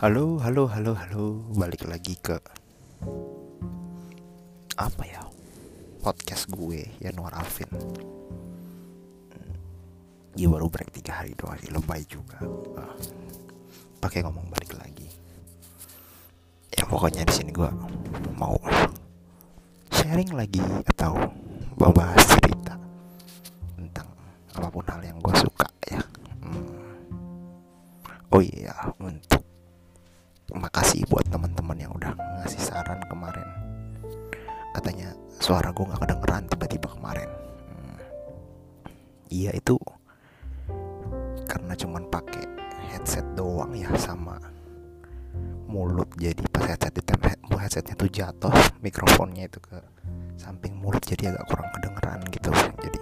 Halo, halo, halo, halo. Balik lagi ke apa ya? Podcast gue Yanuar Alvin. Ya baru break tiga hari doang, lebay juga. Ah, Pakai ngomong balik lagi. Ya pokoknya di sini gue mau sharing lagi atau membahas cerita ke samping mulut jadi agak kurang kedengeran gitu. Jadi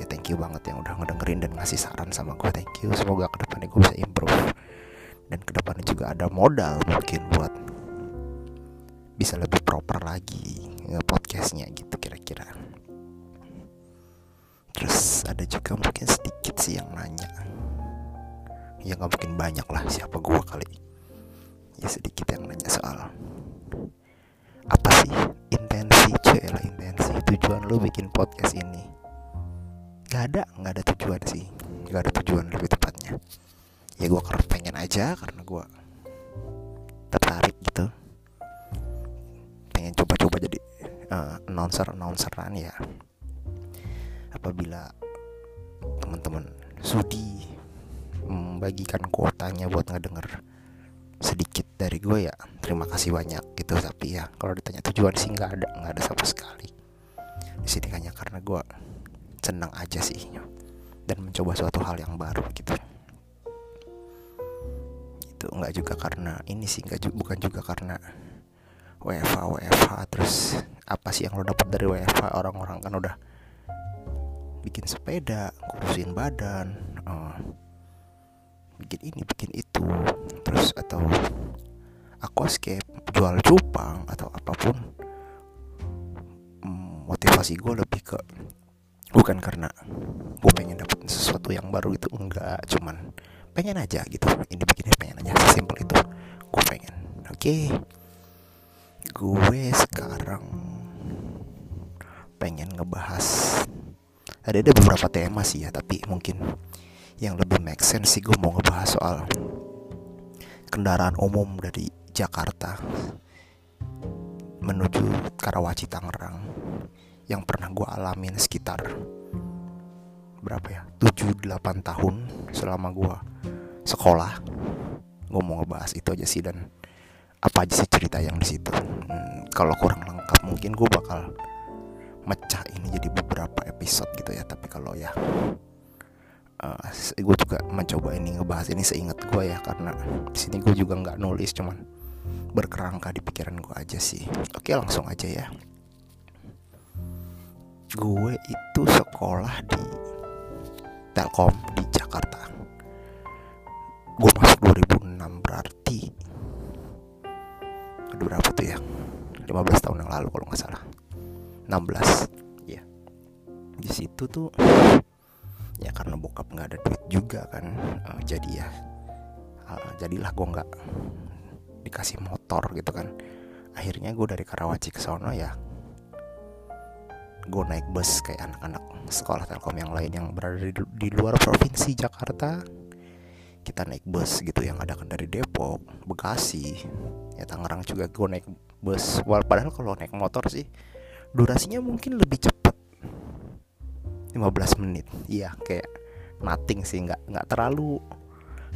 ya thank you banget yang udah ngedengerin dan ngasih saran sama gue. Thank you. Semoga ke depannya gue bisa improve. Dan ke depannya juga ada modal mungkin buat bisa lebih proper lagi podcastnya gitu kira-kira. Terus ada juga mungkin sedikit sih yang nanya. Ya nggak mungkin banyak lah siapa gua kali. Ya sedikit tujuan lu bikin podcast ini. Nggak ada nggak ada tujuan sih. Nggak ada tujuan lebih tepatnya. Ya gue pengen aja karena gue tertarik gitu. Pengen coba-coba jadi uh, announcer announceran ya. Apabila teman-teman sudi membagikan kuotanya buat ngedenger sedikit dari gue ya terima kasih banyak gitu tapi ya. Kalau ditanya tujuan sih nggak ada nggak ada sama sekali di sini hanya karena gue senang aja sih dan mencoba suatu hal yang baru gitu. Itu nggak juga karena ini sih nggak ju- bukan juga karena WFH WFH terus apa sih yang lo dapat dari WFH orang-orang kan udah bikin sepeda kurusin badan eh, bikin ini bikin itu terus atau aquascape jual cupang atau apa pun motivasi gue lebih ke bukan karena gue pengen dapet sesuatu yang baru itu enggak. Cuman pengen aja gitu. Ini bikinnya pengen aja sesimpel itu. Gue pengen. Oke. Gue sekarang pengen ngebahas ada ada beberapa tema sih ya tapi mungkin yang lebih make sense sih gue mau ngebahas soal kendaraan umum dari Jakarta menuju Karawaci Tangerang yang pernah gue alamin sekitar berapa ya? 7-8 tahun selama gue sekolah. Gue mau ngebahas itu aja sih dan apa aja sih cerita yang di situ. Hmm, kalau kurang lengkap mungkin gue bakal mecah ini jadi beberapa episode gitu ya. Tapi kalau ya uh, gue juga mencoba ini ngebahas ini seingat gue ya. Karena di sini gue juga nggak nulis cuman berkerangka di pikiran gue aja sih. Oke langsung aja ya gue itu sekolah di Telkom di Jakarta. Gue masuk 2006 berarti aduh berapa tuh ya? 15 tahun yang lalu kalau nggak salah. 16 ya di situ tuh ya karena bokap nggak ada duit juga kan uh, jadi ya uh, jadilah gue nggak dikasih motor gitu kan. Akhirnya gue dari Karawaci ke sono ya gue naik bus kayak anak-anak sekolah telkom yang lain yang berada di, di luar provinsi Jakarta. Kita naik bus gitu yang ada kan dari Depok Bekasi ya Tangerang juga gue naik bus. Wal- padahal kalau naik motor sih durasinya mungkin lebih cepat 15 menit. Iya kayak nothing sih nggak nggak terlalu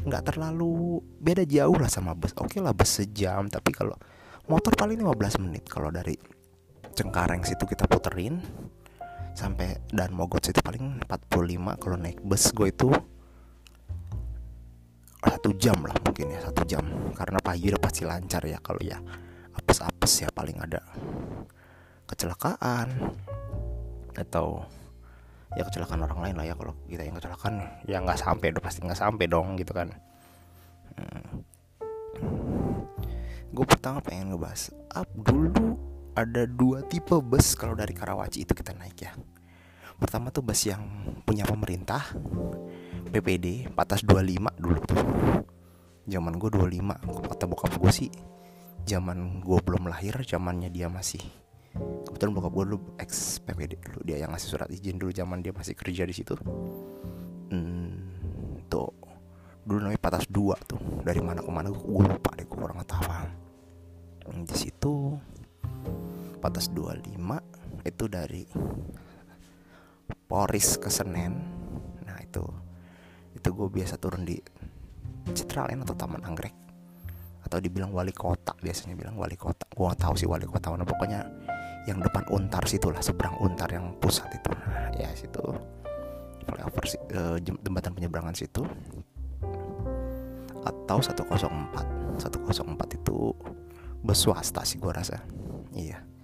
nggak terlalu beda jauh lah sama bus. Oke lah bus sejam tapi kalau motor paling 15 menit kalau dari Cengkareng situ kita puterin sampai dan Mogot situ paling 45 kalau naik bus gue itu satu jam lah mungkin ya satu jam. Karena pagi udah pasti lancar ya kalau ya apes-apes ya paling ada kecelakaan. Atau ya kecelakaan orang lain lah ya kalau kita yang kecelakaan ya nggak sampai udah pasti nggak sampai dong gitu kan. Hmm. gue pertama pengen ngebahas up dulu ada dua tipe bus kalau dari Karawaci. Itu kita naik ya. Pertama tuh bus yang punya pemerintah PPD 425 dulu tuh. Zaman gue 25 kata bokap gue sih zaman gue belum lahir zamannya dia masih kebetulan bokap gue dulu ex PPD dulu. Dia yang ngasih surat izin dulu zaman dia masih kerja di situ. Hmm, tuh. Dulu namanya patas dua tuh. Dari mana ke mana gue lupa deh gue kurang tahu di situ patas 25 itu dari Poris ke Senen. Nah itu itu gue biasa turun di Citraland atau Taman Anggrek. Atau dibilang wali kota biasanya bilang wali kota. Gue gak tahu sih wali kota mana pokoknya yang depan untar situ lah seberang untar yang pusat itu. Nah ya situ. Flyover uh, jembatan penyeberangan situ. Atau 104 104 itu bus swasta sih gue rasa. Iya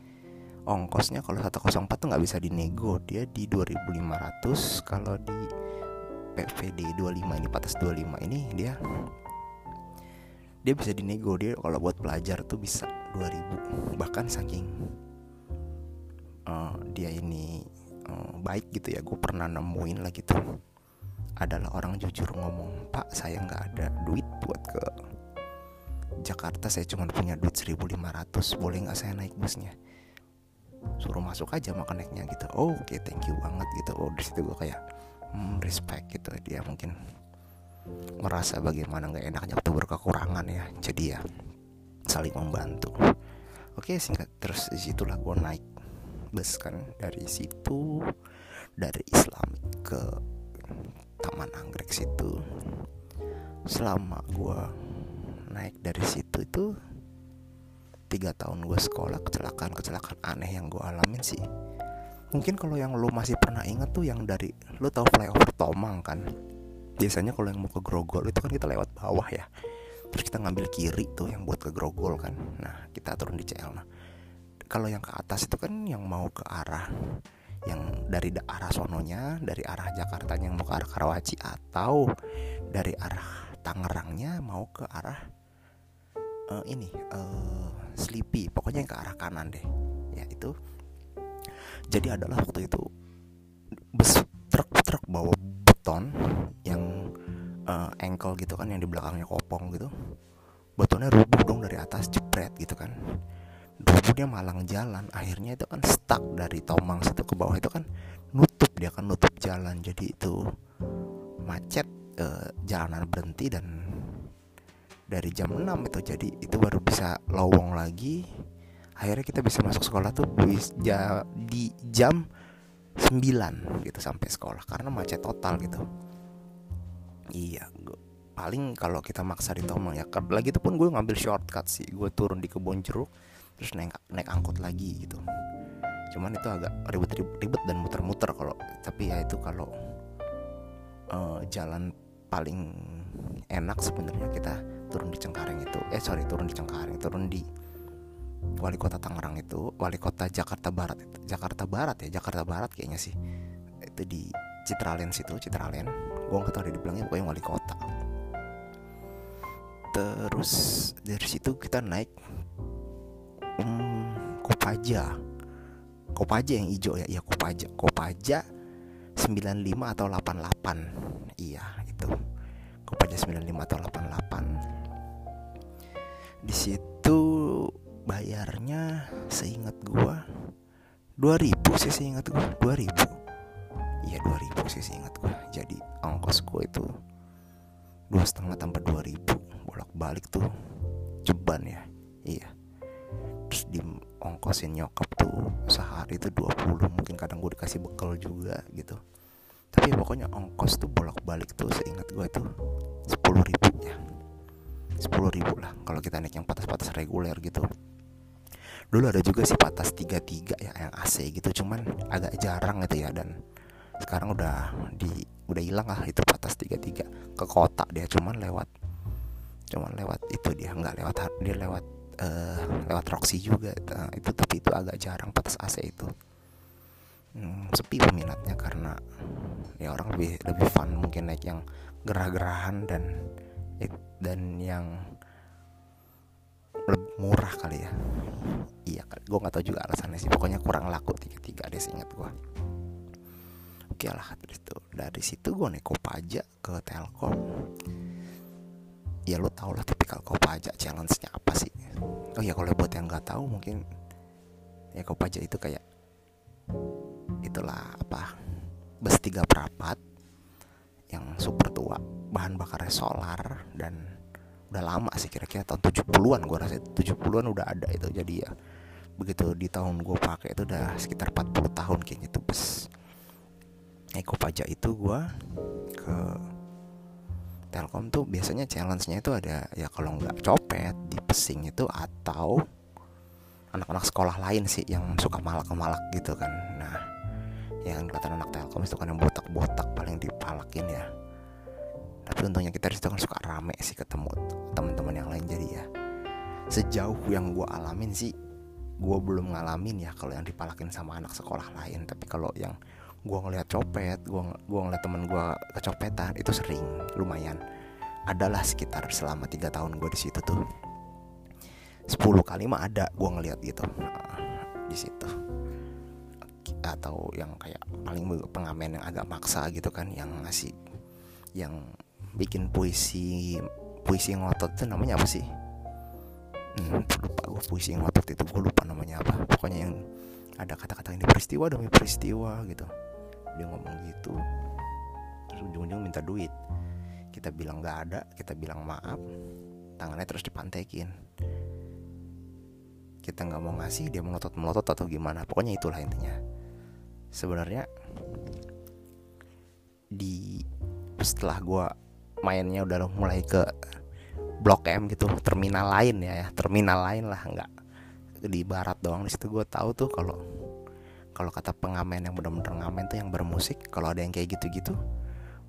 ongkosnya kalau 104 tuh nggak bisa dinego. Dia di 2500 kalau di PVD 25 ini patas 25 ini dia dia bisa dinego. Dia kalau buat pelajar tuh bisa 2000 bahkan saking uh, dia ini uh, baik gitu ya. Gue pernah nemuin lah gitu. Adalah orang jujur ngomong pak saya nggak ada duit buat ke Jakarta saya cuma punya duit 1500 boleh nggak saya naik busnya suruh masuk aja makan naiknya gitu. Oh, oke okay, thank you banget gitu. Oh di situ gue kayak hmm, respect gitu. Dia mungkin merasa bagaimana nggak enaknya waktu berkekurangan ya. Jadi ya saling membantu. Oke singkat terus di situlah gue naik bus kan. Dari situ dari Islam ke Taman Anggrek situ. Selama gue naik dari situ itu tiga tahun gue sekolah kecelakaan kecelakaan aneh yang gue alamin sih. Mungkin kalau yang lo masih pernah inget tuh yang dari lo tau flyover Tomang kan? Biasanya kalau yang mau ke Grogol itu kan kita lewat bawah ya. Terus kita ngambil kiri tuh yang buat ke Grogol kan. Nah kita turun di CL nah kalau yang ke atas itu kan yang mau ke arah yang dari arah sononya dari arah Jakarta yang mau ke arah Karawaci atau dari arah Tangerangnya mau ke arah uh, ini uh, Sleepy. Pokoknya yang ke arah kanan deh. Ya itu. Jadi adalah waktu itu bus truk-truk bawa beton yang uh, ankle gitu kan yang di belakangnya kopong gitu. Betonnya rubuh dong dari atas jepret gitu kan. Rubuh dia malang jalan. Akhirnya itu kan stuck dari Tomang situ ke bawah itu kan nutup dia kan nutup jalan. Jadi itu macet uh, jalanan berhenti dan dari jam 6 itu jadi itu baru bisa lowong lagi. Akhirnya kita bisa masuk sekolah tuh di jam 9 gitu sampai sekolah karena macet total gitu. Iya gue paling kalau kita maksa di Tomang ya lagi itu pun gue ngambil shortcut sih gue turun di kebun jeruk terus naik naik angkot lagi gitu. Cuman itu agak ribet-ribet dan muter-muter kalau tapi ya itu kalau uh, jalan paling enak sebenarnya kita turun di Cengkareng itu. Eh sorry turun di Cengkareng turun di wali kota Tangerang itu wali kota Jakarta Barat itu. Jakarta Barat ya Jakarta Barat kayaknya sih. Itu di Citraland situ Citraland gue nggak tahu dia dibilangnya pokoknya wali kota. Terus dari situ kita naik um, Kopaja. Kopaja yang hijau ya? Iya Kopaja. Kopaja 95 atau 88 iya itu Kopaja 95 atau 88 di situ bayarnya seingat gua 2000 sih seingat gua 2000 iya 2000 sih seingat gua. Jadi ongkos gua itu dua setengah tambah 2000 bolak balik tuh ceban ya. Iya. Terus di ongkosin nyokap tuh sehari itu 20 mungkin kadang gue dikasih bekal juga gitu tapi pokoknya ongkos tuh bolak balik tuh seingat gue tuh 10 ribu ya 10 ribu lah kalau kita naik yang patas-patas reguler gitu. Dulu ada juga sih patas 33 ya yang AC gitu cuman agak jarang gitu ya dan sekarang udah di udah hilang lah itu patas 33 ke kota dia cuman lewat cuman lewat itu dia nggak lewat dia lewat uh, lewat Roxy juga. Nah, itu tapi itu agak jarang patas AC itu hmm, sepi peminatnya karena ya orang lebih lebih fun mungkin naik yang gerah-gerahan dan dan yang lebih murah kali ya. Iya gue nggak tahu juga alasannya sih pokoknya kurang laku tiga tiga deh ingat gue oke lah dari itu dari situ gue naik kopaja ke telkom. Ya lo tau lah tipikal Kopaja challenge-nya apa sih? Oh ya kalau buat yang nggak tahu mungkin ya Kopaja itu kayak itulah apa bus tiga perapat yang super tua bahan bakarnya solar dan udah lama sih kira-kira tahun 70-an gue rasa 70-an udah ada itu jadi ya begitu di tahun gue pakai itu udah sekitar 40 tahun kayaknya itu bus. Eko Pajak itu gue ke Telkom tuh biasanya challenge-nya itu ada ya kalau nggak copet di pesing itu atau anak-anak sekolah lain sih yang suka malak-malak gitu kan. Nah yang kelihatan anak Telkom itu kan yang botak-botak paling dipalakin ya. Tapi untungnya kita di situ kan suka rame sih ketemu teman-teman yang lain. Jadi ya sejauh yang gue alamin sih gue belum ngalamin ya kalau yang dipalakin sama anak sekolah lain. Tapi kalau yang gue ngeliat copet gue gua ngeliat temen gue kecopetan itu sering lumayan. Adalah sekitar selama tiga tahun gue di situ tuh. 10 kali mah ada gue ngeliat gitu di situ atau yang kayak paling pengamen yang agak maksa gitu kan yang ngasih yang bikin puisi puisi ngotot itu namanya apa sih? Hmm, lupa gue puisi ngotot itu gue lupa namanya apa. Pokoknya yang ada kata-kata ini peristiwa demi peristiwa gitu. Dia ngomong gitu. Terus ujung-ujung minta duit. Kita bilang nggak ada kita bilang maaf. Tangannya terus dipantekin kita nggak mau ngasih dia melotot melotot atau gimana. Pokoknya itulah intinya. Sebenarnya di setelah gue mainnya udah mulai ke blok M gitu terminal lain ya, ya. Terminal lain lah nggak di barat doang. Di situ gue tahu tuh kalau kalau kata pengamen yang benar-benar ngamen tuh yang bermusik kalau ada yang kayak gitu-gitu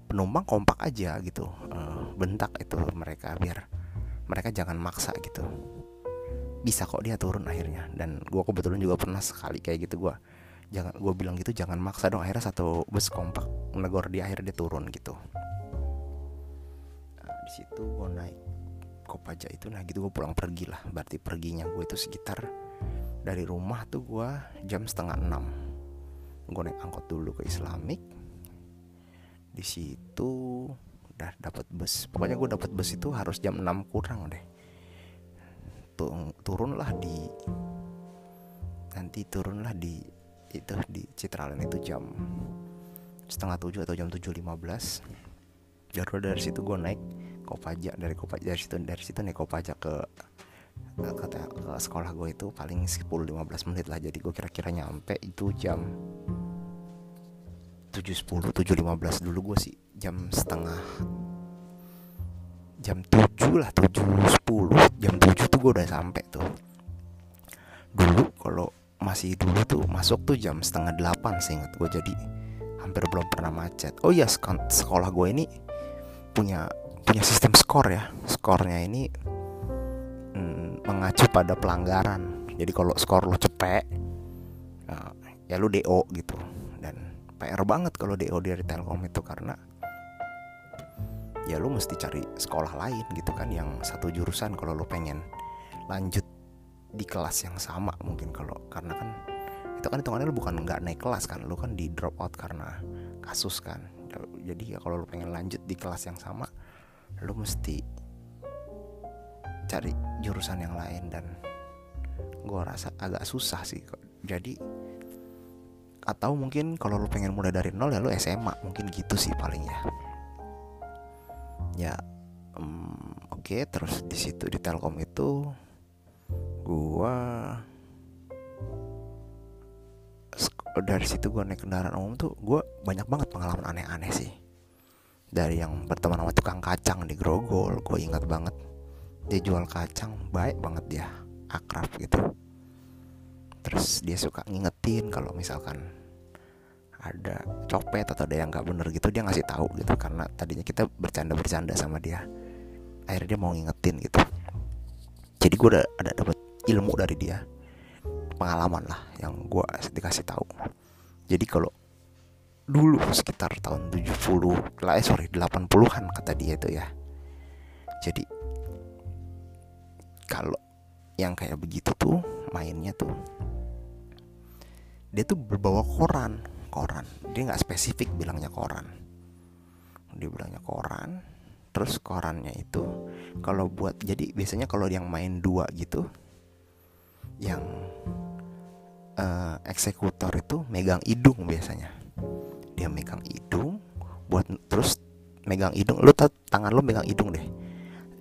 penumpang kompak aja gitu. Uh, bentak itu mereka biar mereka jangan maksa gitu bisa kok dia turun akhirnya. Dan gue kebetulan juga pernah sekali kayak gitu gue jangan gue bilang gitu jangan maksa dong akhirnya satu bus kompak negor di akhir dia turun gitu. Nah, di situ gue naik kopaja itu nah gitu gue pulang pergi lah. Berarti perginya gue itu sekitar dari rumah tuh gue jam setengah enam. Gue naik angkot dulu ke Islamik. Di situ udah dapat bus. Pokoknya gue dapat bus itu harus jam 6 kurang deh turunlah di nanti turunlah di itu di Citraland itu jam setengah tujuh atau jam tujuh lima belas. Jadi dari situ gue naik Kopaja dari Kopaja dari situ dari situ naik Kopaja ke ke, ke, ke sekolah gue itu paling 10-15 menit lah. Jadi gue kira-kira nyampe itu jam 7.10 7.15 dulu gue sih jam setengah jam 7 lah 7.10 jam 7 tuh gue udah sampai tuh. Dulu kalau masih dulu tuh masuk tuh jam setengah delapan inget gue jadi hampir belum pernah macet. Oh iya sekolah gue ini punya punya sistem skor ya. Skornya ini mm, mengacu pada pelanggaran. Jadi kalau skor lo cepet uh, ya lo do gitu. Dan pr banget kalau do dari telkom itu karena ya lo mesti cari sekolah lain gitu kan yang satu jurusan kalau lo pengen lanjut di kelas yang sama mungkin kalau karena kan itu kan hitungannya lu bukan nggak naik kelas kan lu kan di drop out karena kasus kan. Jadi ya kalau lu pengen lanjut di kelas yang sama lu mesti cari jurusan yang lain. Dan gue rasa agak susah sih jadi atau mungkin kalau lu pengen mulai dari nol ya lu SMA mungkin gitu sih paling ya ya um, oke okay, terus di situ di Telkom itu gua dari situ gua naik kendaraan umum tuh gua banyak banget pengalaman aneh-aneh sih. Dari yang berteman sama tukang kacang di Grogol gue ingat banget. Dia jual kacang baik banget dia akrab gitu. Terus dia suka ngingetin kalau misalkan ada copet atau ada yang nggak bener gitu dia ngasih tahu gitu. Karena tadinya kita bercanda-bercanda sama dia akhirnya dia mau ngingetin gitu. Jadi gue udah ada dapat ilmu dari dia pengalaman lah yang gue dikasih tahu. Jadi kalau dulu sekitar tahun 70 lah eh sorry 80-an kata dia itu ya. Jadi kalau yang kayak begitu tuh mainnya tuh dia tuh berbawa koran koran. Dia nggak spesifik bilangnya koran. Dia bilangnya koran terus korannya itu kalau buat jadi biasanya kalau yang main dua gitu yang uh, eksekutor itu megang hidung biasanya. Dia megang hidung buat terus megang hidung lu tangan lu megang hidung deh.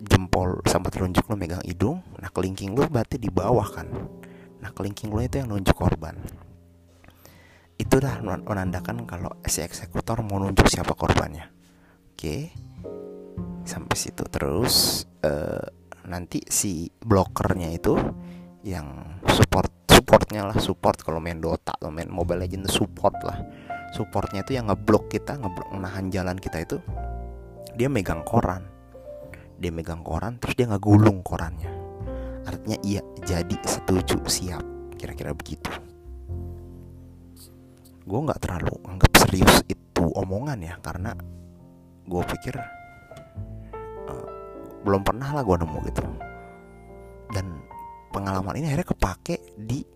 Jempol sama telunjuk lu megang hidung nah kelingking lu berarti di bawah kan. Nah kelingking lu itu yang nunjuk korban itu dah menandakan kalau si eksekutor mau nunjuk siapa korbannya. Oke. Sampai situ terus uh, nanti si blokernya itu yang support supportnya lah support kalau main Dota atau main Mobile Legends support lah. Supportnya itu yang ngeblok kita ngeblok menahan jalan kita itu dia megang koran. Dia megang koran terus dia ngegulung korannya. Artinya iya jadi setuju siap. Kira-kira begitu gue nggak terlalu anggap serius itu omongan ya karena gue pikir uh, belum pernah lah gue nemu gitu. Dan pengalaman ini akhirnya kepake di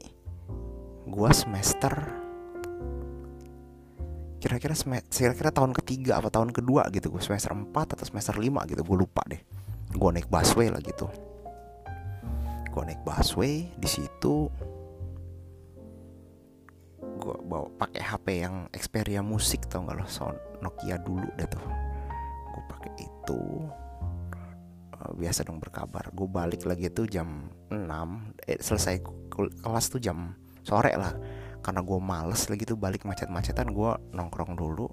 gue semester kira-kira kira-kira tahun ketiga atau tahun kedua gitu gue semester 4 atau semester 5 gitu gue lupa deh. Gue naik busway lah gitu. Gue naik busway di situ gue bawa pakai HP yang Xperia musik tau gak lo? Sound Nokia dulu deh tuh. Gue pakai itu. Uh, biasa dong berkabar. Gue balik lagi tuh jam 6 eh, selesai kelas tuh jam sore lah. Karena gue males lagi tuh balik macet-macetan gue nongkrong dulu.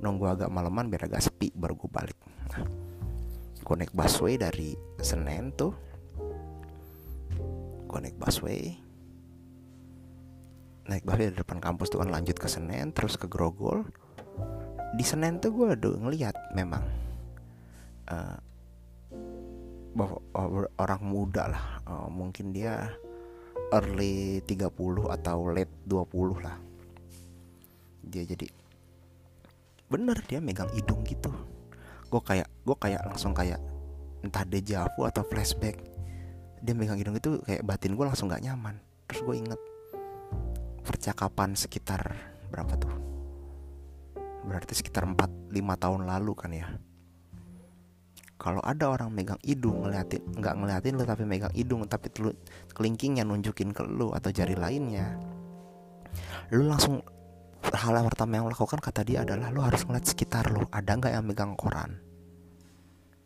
Nunggu agak malaman biar agak sepi baru gue balik. Nah, gue naik busway dari Senen tuh. Gue naik busway naik busway dari depan kampus tuh kan lanjut ke Senen terus ke Grogol. Di Senen tuh gue udah ngeliat memang uh, orang muda lah. Uh, mungkin dia early 30 atau late 20 lah. Dia jadi bener dia megang hidung gitu. Gue kayak gue kayak langsung kayak entah dejavu atau flashback. Dia megang hidung itu kayak batin gue langsung gak nyaman. Terus gue inget percakapan sekitar berapa tuh? Berarti sekitar 4 5 tahun lalu kan ya? Kalau ada orang megang hidung ngeliatin nggak ngeliatin lu tapi megang hidung tapi telu, kelingkingnya nunjukin ke lu atau jari lainnya lu langsung hal yang pertama yang lakukan kata dia adalah lu harus ngeliat sekitar lu ada nggak yang megang koran?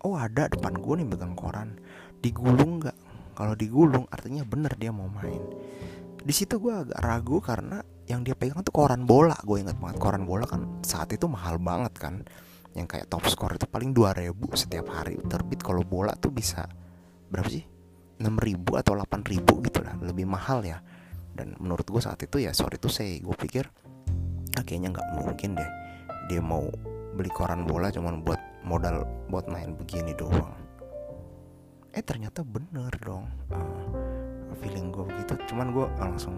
Oh ada depan gue nih megang koran. Digulung nggak? Kalau digulung artinya bener dia mau main di situ gue agak ragu karena yang dia pegang tuh koran bola. Gue inget banget koran bola kan saat itu mahal banget kan. Yang kayak top score itu paling 2000 setiap hari. Terbit kalau bola tuh bisa berapa sih? 6000 atau 8000 gitu lah. Lebih mahal ya. Dan menurut gue saat itu ya sorry tuh saya gue pikir ah, kayaknya nggak mungkin deh dia mau beli koran bola cuman buat modal buat main begini doang. Eh ternyata bener dong. Uh, feeling gue begitu. Cuman gue langsung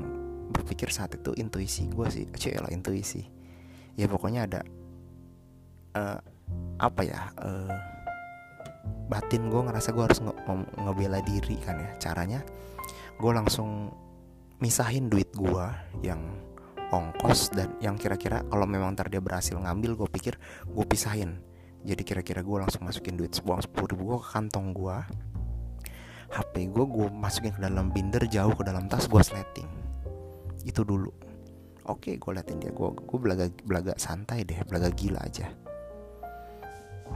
berpikir saat itu intuisi gue sih lah intuisi. Ya pokoknya ada uh, apa ya uh, batin gue ngerasa gue harus nge ngebela diri kan ya. Caranya gue langsung misahin duit gue yang ongkos dan yang kira-kira kalau memang ntar dia berhasil ngambil gue pikir gue pisahin. Jadi kira-kira gue langsung masukin duit sebuang sepuluh ribu gue ke kantong gue HP gue gue masukin ke dalam binder jauh ke dalam tas gue sleting. Itu dulu. Oke gue liatin dia. Gue gue belaga belaga santai deh belaga gila aja.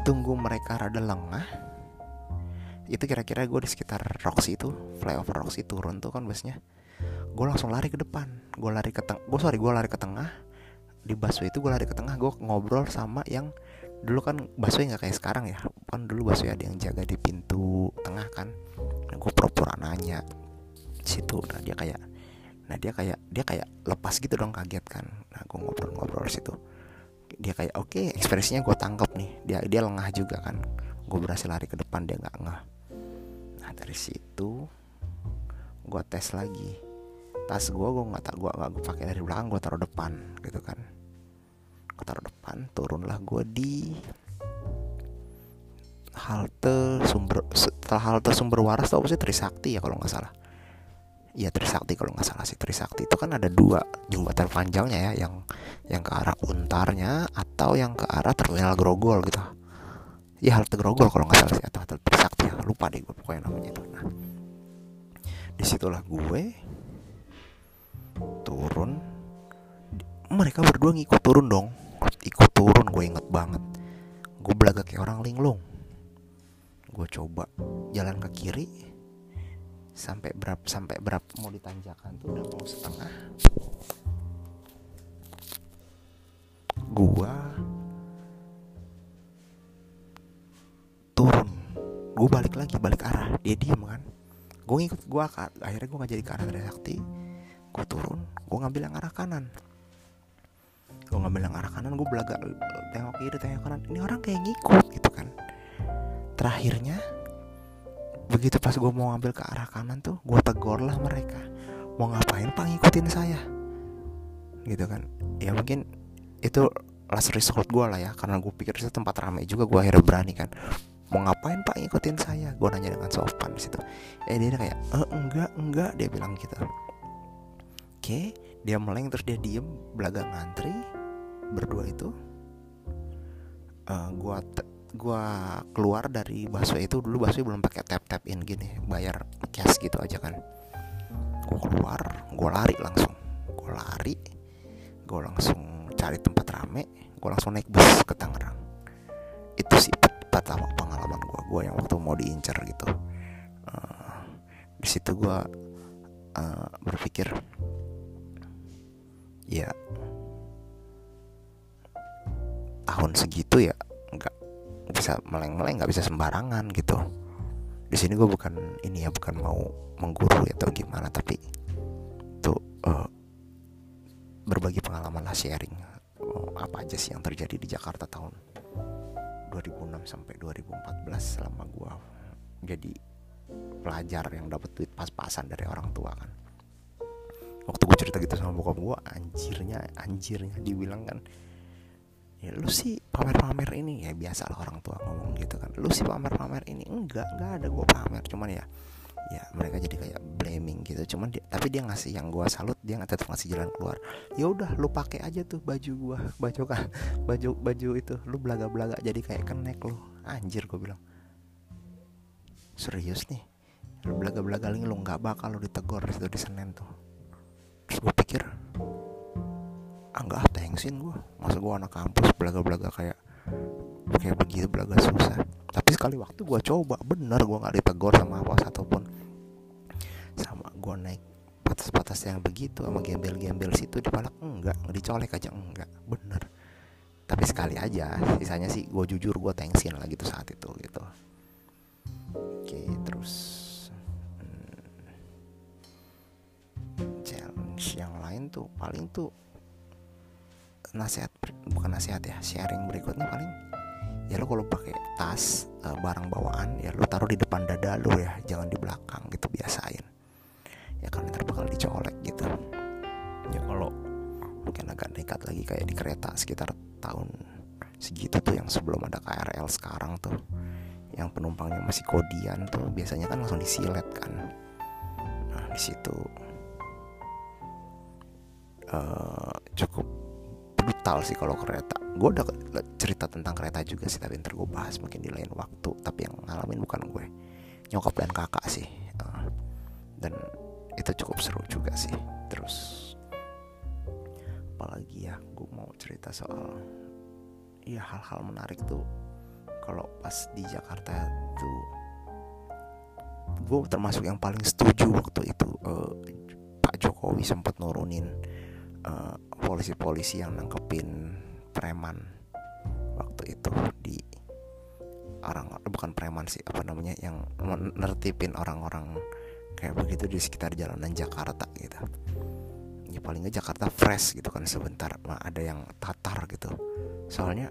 Tunggu mereka rada lengah. Itu kira-kira gue di sekitar Roxy itu flyover Roxy turun tuh kan busnya gue langsung lari ke depan. Gue lari ke tengah gue sorry gue lari ke tengah. Di busway itu gue lari ke tengah gue ngobrol sama yang dulu kan busway nggak kayak sekarang ya. Kan dulu busway ada yang jaga di pintu tengah kan nah, gue pura-pura nanya situ. Nah dia kayak nah dia kayak dia kayak lepas gitu dong kaget kan. Nah gue ngobrol-ngobrol situ. Dia kayak oke okay, ekspresinya gue tangkap nih. Dia dia lengah juga kan. Gue berhasil lari ke depan dia nggak ngeh. Nah dari situ gue tes lagi. Tas gue gue nggak tak gue nggak gue pakai dari belakang gue taruh depan gitu kan. Gue taruh depan turunlah gue di halte sumber setelah halte sumber waras tau apa sih? Trisakti ya kalau nggak salah. Iya Trisakti kalau nggak salah sih. Trisakti itu kan ada dua jembatan panjangnya ya yang yang ke arah Untarnya atau yang ke arah terminal Grogol gitu. Ya halte grogol kalau nggak salah sih atau halte trisakti. Ya lupa deh gue pokoknya namanya itu. Nah di situlah gue turun. Mereka berdua ngikut turun dong. Ikut turun gue inget banget. Gue belaga kayak orang linglung gue coba jalan ke kiri sampai berapa sampai berapa mau ditanjakan tuh udah mau setengah. Gua turun. Gue balik lagi balik arah. Dia diem kan. Gue ngikut gue akhirnya gue nggak jadi ke arah Trisakti gue turun gue ngambil yang arah kanan. Gue ngambil yang arah kanan gue belaga tengok kiri tengok kanan. Ini orang kayak ngikut gitu terakhirnya begitu pas gue mau ngambil ke arah kanan tuh gue tegor lah mereka. Mau ngapain pak ngikutin saya? Gitu kan. Ya mungkin itu last resort gue lah ya karena gue pikir itu tempat ramai juga gue akhirnya berani kan. Mau ngapain pak ngikutin saya? Gue nanya dengan sopan di situ. Eh dia kayak eh, enggak enggak dia bilang gitu. Oke dia meleng terus dia diem belaga ngantri berdua itu. Uh, eh, gue keluar dari bakso itu dulu bakso belum pakai tap tap in gini bayar cash gitu aja kan. Gue keluar gue lari langsung nggak bisa sembarangan gitu. Di sini gue bukan ini ya bukan mau mengguru atau gimana tapi tuh uh, berbagi pengalaman lah sharing uh, apa aja sih yang terjadi di Jakarta tahun 2006 sampai 2014 selama gue jadi pelajar yang dapat duit pas-pasan dari orang tua kan. Waktu gue cerita gitu sama bokap gue anjirnya anjirnya dibilang kan ya lu sih pamer-pamer ini ya biasa lah orang tua ngomong gitu kan. Lu sih pamer-pamer ini enggak enggak ada gue pamer. Cuman ya ya mereka jadi kayak blaming gitu. Cuman dia, tapi dia ngasih yang gue salut dia nggak tetap ngasih jalan keluar. Ya udah lu pakai aja tuh baju gue baju kan baju baju itu. Lu belaga belaga jadi kayak kenek lu. Anjir gue bilang. Serius nih lu belaga belaga lu nggak bakal lu ditegor itu di Senin tuh. Terus gue pikir ah nggak ah thanksin gue masa gue anak kampus belaga-belaga kayak kayak begitu belaga susah. Tapi sekali waktu gue coba bener gue nggak ditegor sama apa satupun sama gue naik batas-batas yang begitu sama gembel-gembel situ dipalak enggak dicolek aja enggak bener. Tapi sekali aja sisanya sih gue jujur gue thanksin lah gitu saat itu gitu. Oke terus challenge yang lain tuh paling tuh nasihat bukan nasihat ya sharing berikutnya paling ya lo kalau pakai tas e, barang bawaan ya lo taruh di depan dada lo ya jangan di belakang gitu biasain. Ya kan ntar bakal dicolek gitu. Ya kalau mungkin agak nekat lagi kayak di kereta sekitar tahun segitu tuh yang sebelum ada KRL sekarang tuh yang penumpangnya masih kodian tuh biasanya kan langsung disilet kan. Nah di situ uh, cukup brutal sih kalau kereta. Gue udah cerita tentang kereta juga sih tapi ntar gue bahas mungkin di lain waktu. Tapi yang ngalamin bukan gue. Nyokap dan kakak sih uh, dan itu cukup seru juga sih. Terus apalagi ya gue mau cerita soal ya hal-hal menarik tuh. Kalau pas di Jakarta tuh gue termasuk yang paling setuju waktu itu uh, Pak Jokowi sempat nurunin uh, polisi-polisi yang nangkepin preman waktu itu di orang bukan preman sih apa namanya yang nertipin orang-orang kayak begitu di sekitar jalanan Jakarta gitu. Ya paling nggak Jakarta fresh gitu kan sebentar nah, ada yang tatar gitu. Soalnya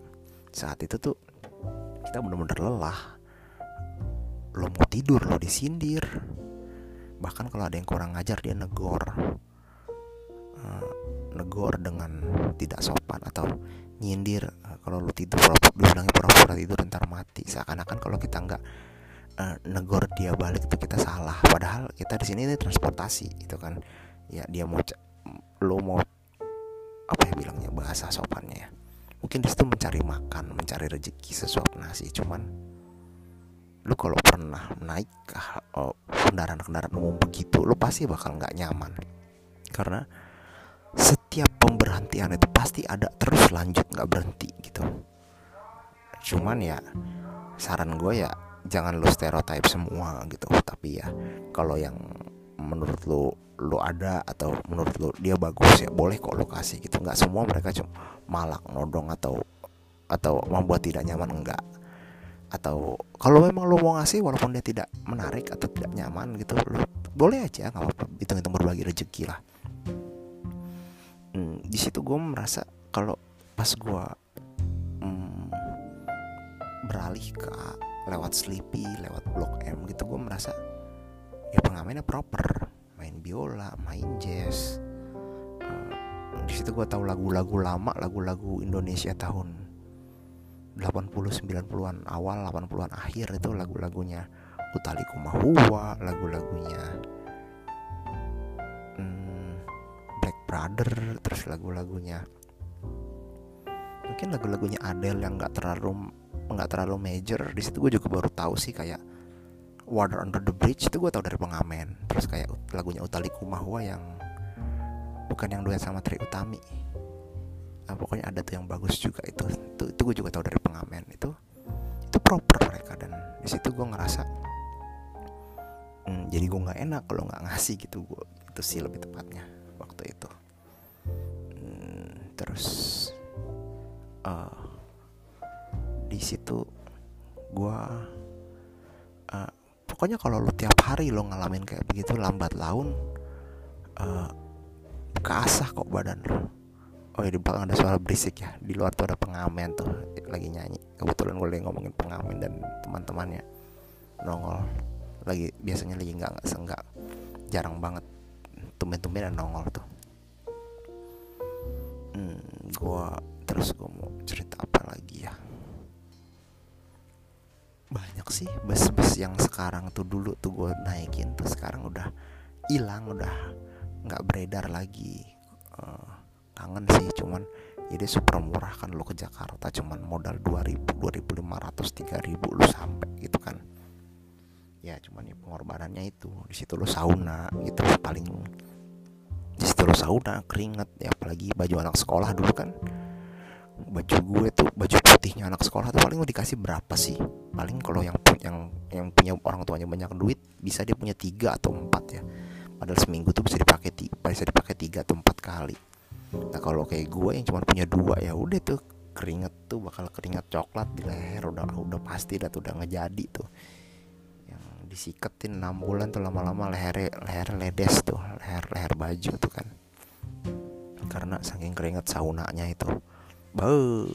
saat itu tuh kita bener-bener lelah. Lo mau tidur lo disindir. Bahkan kalau ada yang kurang ngajar dia negor negor dengan tidak sopan atau nyindir uh, kalau lu tidur dibilangnya pura-pura tidur ntar mati. Seakan-akan kalau kita nggak uh, negor dia balik itu kita salah. Padahal kita di sini ini transportasi itu kan. Ya dia mau lo mau apa ya bilangnya bahasa sopannya ya. Mungkin di situ mencari makan mencari rezeki sesuap nasi. Cuman lu kalau pernah naik ke oh, kendaraan-kendaraan umum begitu lu pasti bakal nggak nyaman. Karena setiap pemberhentian itu pasti ada terus lanjut nggak berhenti gitu. Cuman ya saran gue ya jangan lu stereotype semua gitu. Tapi ya kalau yang menurut lu lu ada atau menurut lu dia bagus ya boleh kok lu kasih gitu. Nggak semua mereka cuma malak nodong atau atau membuat tidak nyaman enggak atau kalau memang lo mau ngasih walaupun dia tidak menarik atau tidak nyaman gitu lo boleh aja nggak apa-apa. Hitung-hitung berbagi rezeki lah hmm, di situ gue merasa kalau pas gue hmm, beralih ke lewat Sleepy lewat Blok M gitu gue merasa ya pengamennya proper. Main biola main jazz. Uh, di situ gue tahu lagu-lagu lama lagu-lagu Indonesia tahun 80 90-an awal 80-an akhir itu lagu-lagunya Utali Kumahua lagu-lagunya hmm, Black Brother terus lagu-lagunya. Mungkin lagu-lagunya Adele yang nggak terlalu nggak terlalu major. Di situ gue juga baru tahu sih kayak Water Under the Bridge itu gue tahu dari pengamen. Terus kayak lagunya Utali Kumahua yang bukan yang duet sama Tri Utami. Nah, pokoknya ada tuh yang bagus juga itu. Itu, itu gue juga tahu dari pengamen. Itu itu proper mereka dan di situ gue ngerasa hmm, jadi gue nggak enak kalau nggak ngasih gitu. Gue itu sih lebih tepatnya waktu itu. Hmm, terus uh, di situ gue uh, pokoknya kalau lo tiap hari lo ngalamin kayak begitu lambat laun uh, kasah kok badan lo oh ya di belakang ada suara berisik ya. Di luar tuh ada pengamen tuh lagi nyanyi. Kebetulan gue lagi ngomongin pengamen dan teman-temannya nongol. Lagi biasanya lagi nggak nggak senggak jarang banget tumben-tumben nongol tuh. Hmm, gue terus gue mau cerita apa lagi ya? Banyak sih bus-bus yang sekarang tuh dulu tuh gue naikin tuh sekarang udah hilang udah nggak beredar lagi. Uh, kangen sih cuman jadi super murah kan lu ke Jakarta cuman modal 2000 2500 3000 lu sampai gitu kan ya cuman ya pengorbanannya itu. Di situ lu sauna gitu paling di situ lu sauna keringet ya apalagi baju anak sekolah dulu kan. Baju gue tuh baju putihnya anak sekolah tuh paling lu dikasih berapa sih? Paling kalau yang yang yang punya orang tuanya banyak duit bisa dia punya tiga atau empat ya. Padahal seminggu tuh bisa dipakai bisa dipakai tiga atau empat kali. Nah kalau kayak gue yang cuma punya dua ya udah tuh keringet tuh bakal keringet coklat di leher udah udah pasti dah tuh udah ngejadi tuh disiketin enam bulan tuh lama-lama leher leher ledes tuh leher leher baju tuh kan. Karena saking keringet saunanya itu. Bau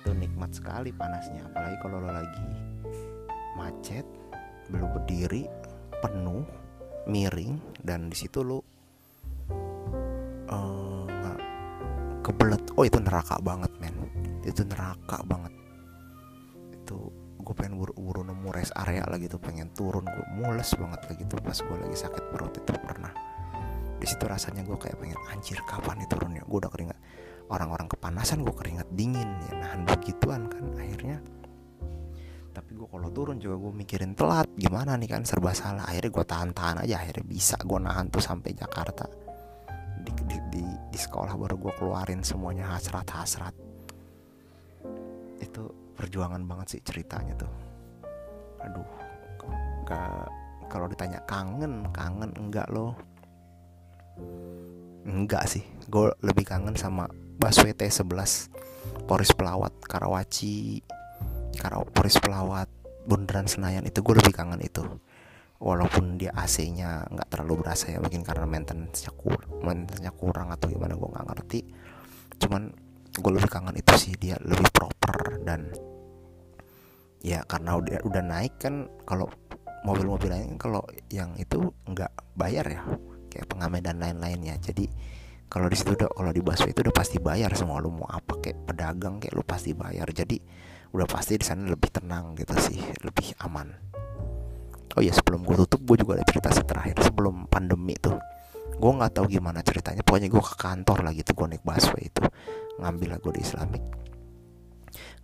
tuh nikmat sekali panasnya. Apalagi kalau lo lagi macet belum berdiri penuh miring dan di situ lo uh, kebelet. Oh itu neraka banget men. Itu neraka banget gue pengen buru-buru nemu rest area lagi tuh pengen turun gue mules banget lagi tuh pas gue lagi sakit perut itu pernah. Di situ rasanya gue kayak pengen anjir kapan nih turunnya? Gue udah keringat orang-orang kepanasan gue keringat dingin ya nahan begituan kan akhirnya. Tapi gue kalau turun juga gue mikirin telat gimana nih kan serba salah. Akhirnya gue tahan-tahan aja akhirnya bisa gue nahan tuh sampai Jakarta. Di, di, di, di sekolah baru gue keluarin semuanya hasrat-hasrat. Itu perjuangan banget sih ceritanya tuh. Aduh gak kalau ditanya kangen kangen enggak loh. Enggak sih gue lebih kangen sama busway T11 Poris Pelawat Karawaci Karaw Poris Pelawat Bundaran Senayan itu gue lebih kangen itu. Walaupun dia AC-nya nggak terlalu berasa ya mungkin karena maintenance-nya kurang maintenance-nya kurang atau gimana gue nggak ngerti. Cuman gue lebih kangen itu sih dia lebih proper dan ya karena udah udah naik kan kalau mobil-mobil lain kalau yang itu nggak bayar ya kayak pengamen dan lain-lainnya. Jadi kalau di situ udah kalau di busway itu udah pasti bayar semua. Lu mau apa kayak pedagang kayak lu pasti bayar. Jadi udah pasti di sana lebih tenang gitu sih lebih aman. Oh ya sebelum gue tutup gue juga ada cerita terakhir sebelum pandemi tuh. Gue nggak tahu gimana ceritanya. Pokoknya gue ke kantor lagi tuh gue naik busway itu. Ngambil lah gue di Islamic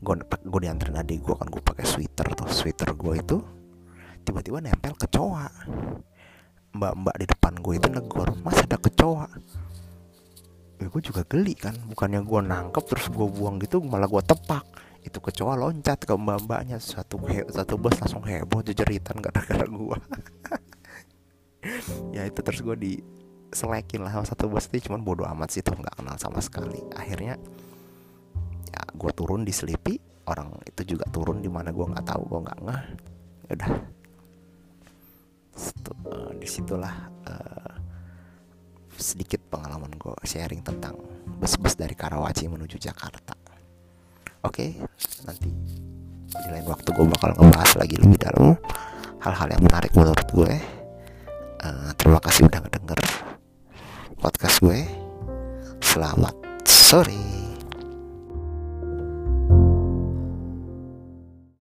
gue gue dianterin adik gue kan gue pakai sweater tuh sweater gue itu. Tiba-tiba nempel kecoa mbak-mbak di depan gue itu negor mas ada kecoa ya gue juga geli kan bukannya gue nangkep terus gue buang gitu malah gue tepak. Itu kecoa loncat ke mbak-mbaknya satu he satu bus langsung heboh jeritan gara-gara gue ya itu terus gue di selekin lah satu bus itu cuman bodoh amat sih tuh nggak kenal sama sekali. Akhirnya ya gue turun di Selipi orang itu juga turun di mana gue nggak tahu gue nggak ngeh. Ya udah. Uh, di situlah uh, sedikit pengalaman gue sharing tentang bus-bus dari Karawaci menuju Jakarta. Oke okay, nanti di lain waktu gue bakal ngebahas lagi lebih dalam hal-hal yang menarik menurut gue. Uh, terima kasih udah ngedenger podcast gue. Selamat sore